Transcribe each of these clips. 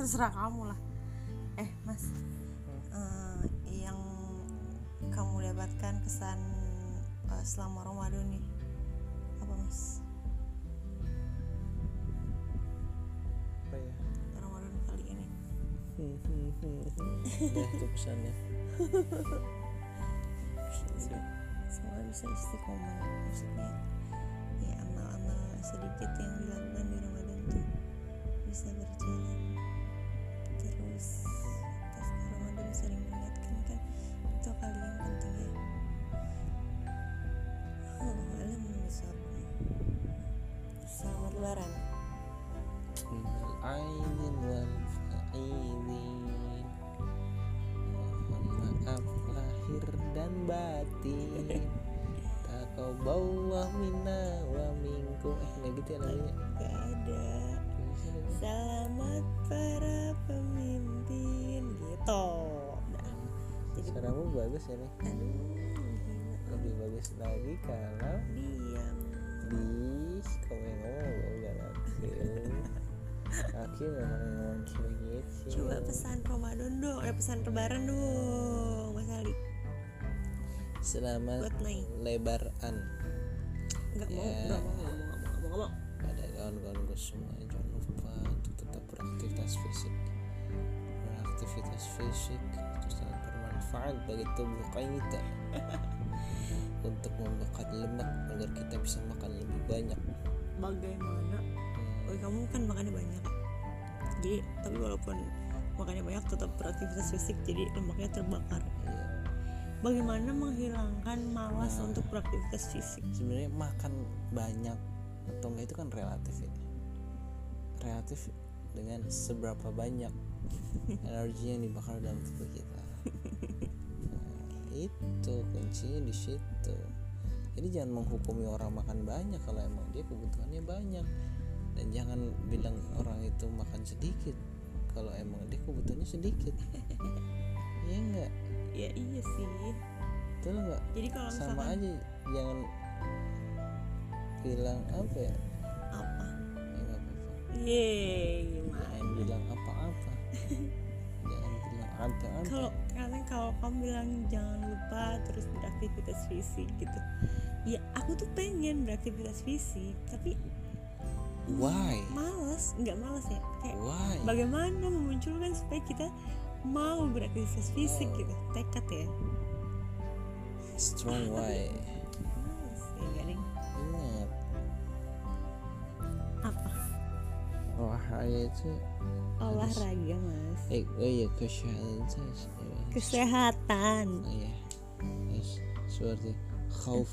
terserah kamu lah. Eh mas. Eh, yang kamu dapatkan kesan eh, selama Ramadan nih apa mas? Apa ya? Ramadan kali ini. Hmm, hmm, hmm, hmm. Udah itu pesannya. Semoga bisa istiqomah maksudnya ya amal-amal sedikit yang dilakukan di Ramadan tuh bisa berjalan terus pas Ramadan sering mengingatkan kan itu kali yang penting ya. Allah alam besar selamat lebaran. Aidin wal fa'idin Mohon maaf lahir dan batin. Taqabballah minna wa minkum. Eh gak gitu ya lagunya gak ada Suaramu bagus ya nih aduh. Lebih bagus lagi kalau diam. Di kamu yang ngomong gak gak pernah ngomong kayak gitu. coba pesan Ramadan dong eh pesan lebaran dong Mas Ali Selamat lebaran. Nggak mau Ya. nggak mau nggak mau nggak mau nggak mau. Pada kawan-kawanku semua jangan lupa untuk tetap beraktivitas fisik. Beraktivitas fisik bermanfaat bagi tubuh kita untuk membakar lemak agar kita bisa makan lebih banyak. Bagaimana? Oh kamu kan makannya banyak. Jadi tapi walaupun makannya banyak tetap beraktivitas fisik jadi lemaknya terbakar. Iya. bagaimana menghilangkan malas Nah. untuk beraktivitas fisik? Sebenarnya makan banyak atau enggak itu kan relatif ya. Relatif dengan seberapa banyak energi yang dibakar dalam tubuh kita itu kuncinya di situ. Jadi jangan menghukumi orang makan banyak kalau emang dia kebutuhannya banyak. Dan jangan bilang orang itu makan sedikit kalau emang dia kebutuhannya sedikit. Iya enggak ya iya sih. Betul enggak jadi kalau sama misalkan aja jangan bilang apa ya? Apa? Ya apa-apa. Yeay, kalau karena kalau kamu bilang jangan lupa terus beraktivitas fisik gitu ya aku tuh pengen beraktivitas fisik tapi why? males nggak males ya kayak why? bagaimana memunculkan supaya kita mau beraktivitas fisik gitu tekad ya. Strong why? Males ya gak ding ingat. Apa? Olahraga itu olahraga mas. Eh oh iya kesehatan kesehatan. Oh iya. Yes, seperti khauf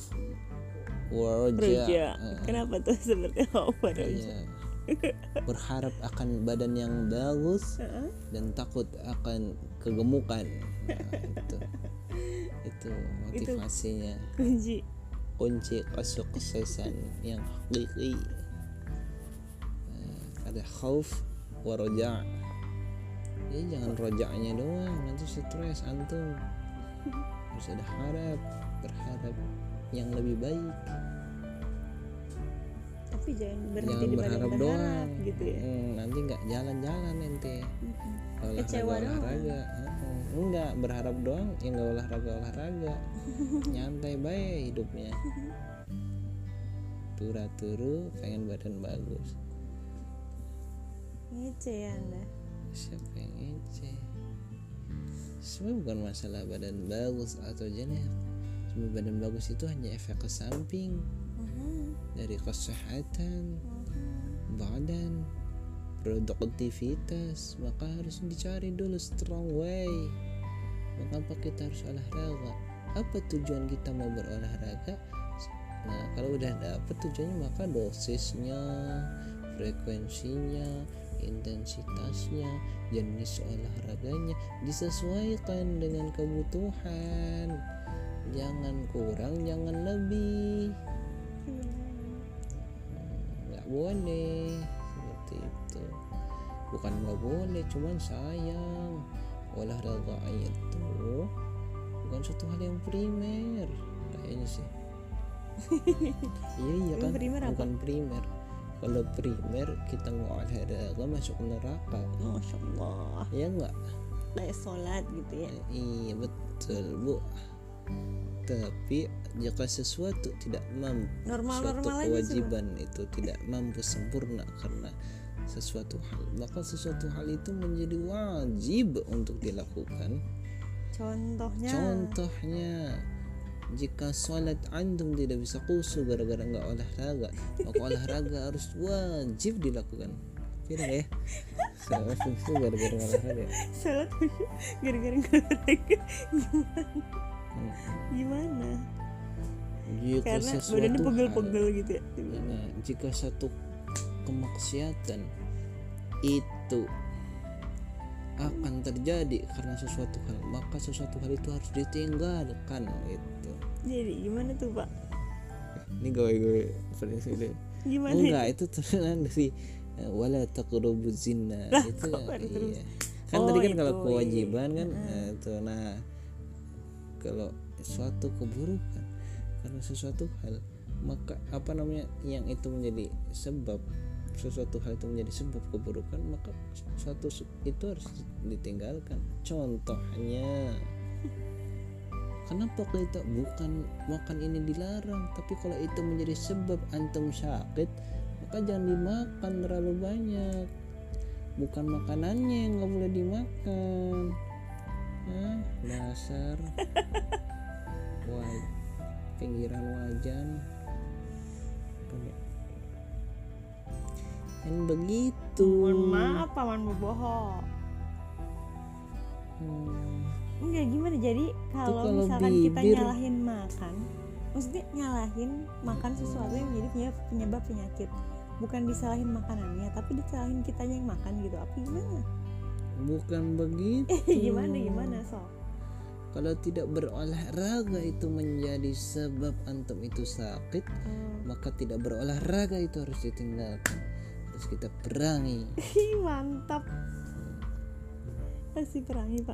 waraja. Roja Eh, kenapa tuh seperti apa roja iya. berharap akan badan yang bagus Heeh. dan takut akan kegemukan. Nah, itu itu motivasinya. kunci. Kunci kesuksesan yang hakiki. Nah, ada khauf wa roja jadi jangan rojaknya doang nanti stres antum. Harus ada harap berharap yang lebih baik. Tapi jangan berhenti jangan di berharap berharap doang. gitu ya. Hmm, nanti nggak jalan-jalan ente olahraga Kecewa doang. olahraga. Heeh. enggak berharap doang ya nggak olahraga olahraga. Nyantai baik hidupnya. Tura turu pengen badan bagus ngece ya anda? Siapa yang ngece? Sebenarnya bukan masalah badan bagus atau jelek sebenarnya badan bagus itu hanya efek ke samping. Mhm, dari kesehatan mhm. badan produktivitas. Maka harus dicari dulu strong way. Mengapa kita harus olahraga? Apa tujuan kita mau berolahraga? Nah kalau udah dapet tujuannya maka dosisnya frekuensinya intensitasnya jenis olahraganya disesuaikan dengan kebutuhan. Jangan kurang jangan lebih. Nggak boleh seperti itu. Bukan nggak boleh cuman sayang. Olahraga itu bukan suatu hal yang primer. Kayaknya sih. Iya iya kan? primer apa? bukan primer kalau primer kita mau olahraga masuk neraka. Masya Allah. Ya enggak kayak sholat gitu ya? Iya betul bu. Tapi jika sesuatu tidak mampu normal-normal suatu aja Pak. kewajiban itu tidak mampu sempurna karena sesuatu hal maka sesuatu hal itu menjadi wajib untuk dilakukan. Contohnya? Contohnya jika sholat antum tidak bisa khusyuk gara-gara nggak olahraga maka olahraga harus wajib dilakukan. Tidak ya? Sholat khusyuk gara-gara nggak olahraga. Sholat khusyuk gara-gara nggak olahraga? Hmm. gimana? Jika karena sesuatu badannya pegel-pegel gitu ya Nah, jika satu kemaksiatan itu akan terjadi karena sesuatu hal, maka sesuatu hal itu harus ditinggalkan gitu. jadi gimana tuh pak Ini prediksi deh. gimana enggak, itu turunan dari eh, wala taqrabu zina. Lah, itu iya. Kan Oh, tadi kan itu, kalau iya. kewajiban kan eh, itu nah kalau suatu keburukan karena sesuatu hal maka apa namanya yang itu menjadi sebab sesuatu hal itu menjadi sebab keburukan maka suatu su- itu harus ditinggalkan. Contohnya kenapa kita bukan makan ini dilarang tapi kalau itu menjadi sebab antum sakit maka jangan dimakan terlalu banyak. Bukan makanannya yang nggak boleh dimakan. Hah, dasar. Wah pinggiran wajan kan begitu. Mohon maaf paman boboho Hmm. enggak gimana? Jadi kalau kalau misalkan kita bibir- nyalahin makan maksudnya nyalahin makan sesuatu yang menjadi penyebab, penyakit. Bukan disalahin makanannya tapi disalahin kitanya yang makan gitu. Apa gimana? Bukan begitu. Gimana gimana so kalau tidak berolahraga itu menjadi sebab antum itu sakit maka tidak berolahraga itu harus ditinggalkan harus kita perangi. Mantap. Pasti perangi pak.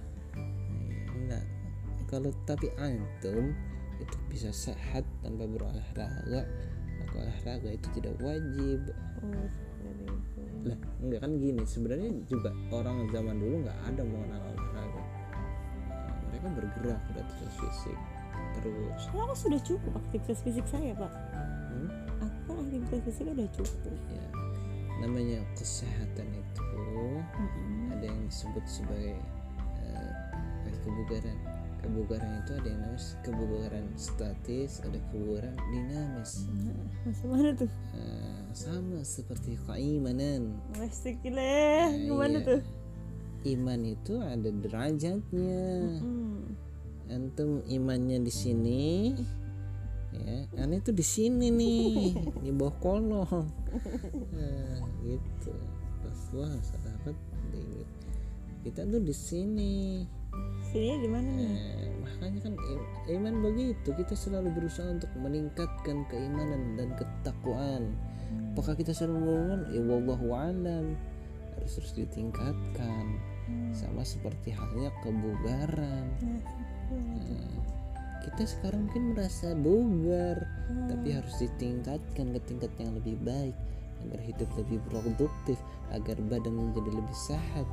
Enggak. Kalau tapi antum itu bisa sehat tanpa berolahraga. Maka olahraga itu tidak wajib. Oh lah enggak kan gini sebenarnya juga orang zaman dulu nggak ada mengenal olahraga. Nah, mereka bergerak beraktivitas fisik terus. Kalau aku sudah cukup aktivitas fisik saya pak. Hmm? aku kan aktivitas fisik udah cukup. Ya namanya kesehatan itu ada yang disebut sebagai eh, kebugaran kebugaran itu ada yang namanya kebugaran statis ada kebugaran dinamis Masuk mana tuh? Eh, sama seperti keimanan Plastik gile, gimana iya. tuh? iman itu ada derajatnya Hmm. antum imannya di sini ya aneh tuh di sini nih di bawah kolong. Nah, gitu. Wah sahabat di- kita tuh di sini. Sini di mana nih? Eh, makanya kan im- iman begitu. Kita selalu berusaha untuk meningkatkan keimanan dan ketakwaan. Apakah kita selalu ngomong ya wallahu alam. Harus terus ditingkatkan. Sama seperti halnya kebugaran. Nah, kita sekarang mungkin merasa bugar tapi harus ditingkatkan ke tingkat yang lebih baik agar hidup lebih produktif agar badan menjadi lebih sehat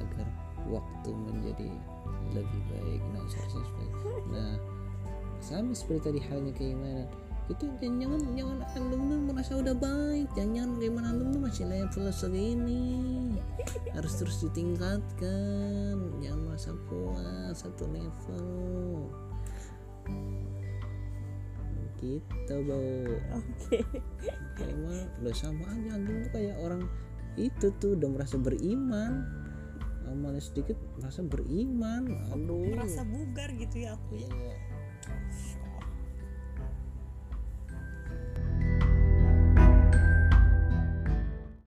agar waktu menjadi lebih baik. Nah seharusnya seperti nah sama seperti tadi halnya keimanan. Itu jangan jangan jangan antum tuh merasa udah baik. Jangan jangan keimanan antum tuh masih level segini. Harus terus ditingkatkan. Jangan merasa puas satu level gitu bau Oke. Kayaknya udah sama aja tuh kayak orang itu tuh udah merasa beriman amalnya sedikit merasa beriman aduh Merasa bugar gitu ya aku ya. Iya.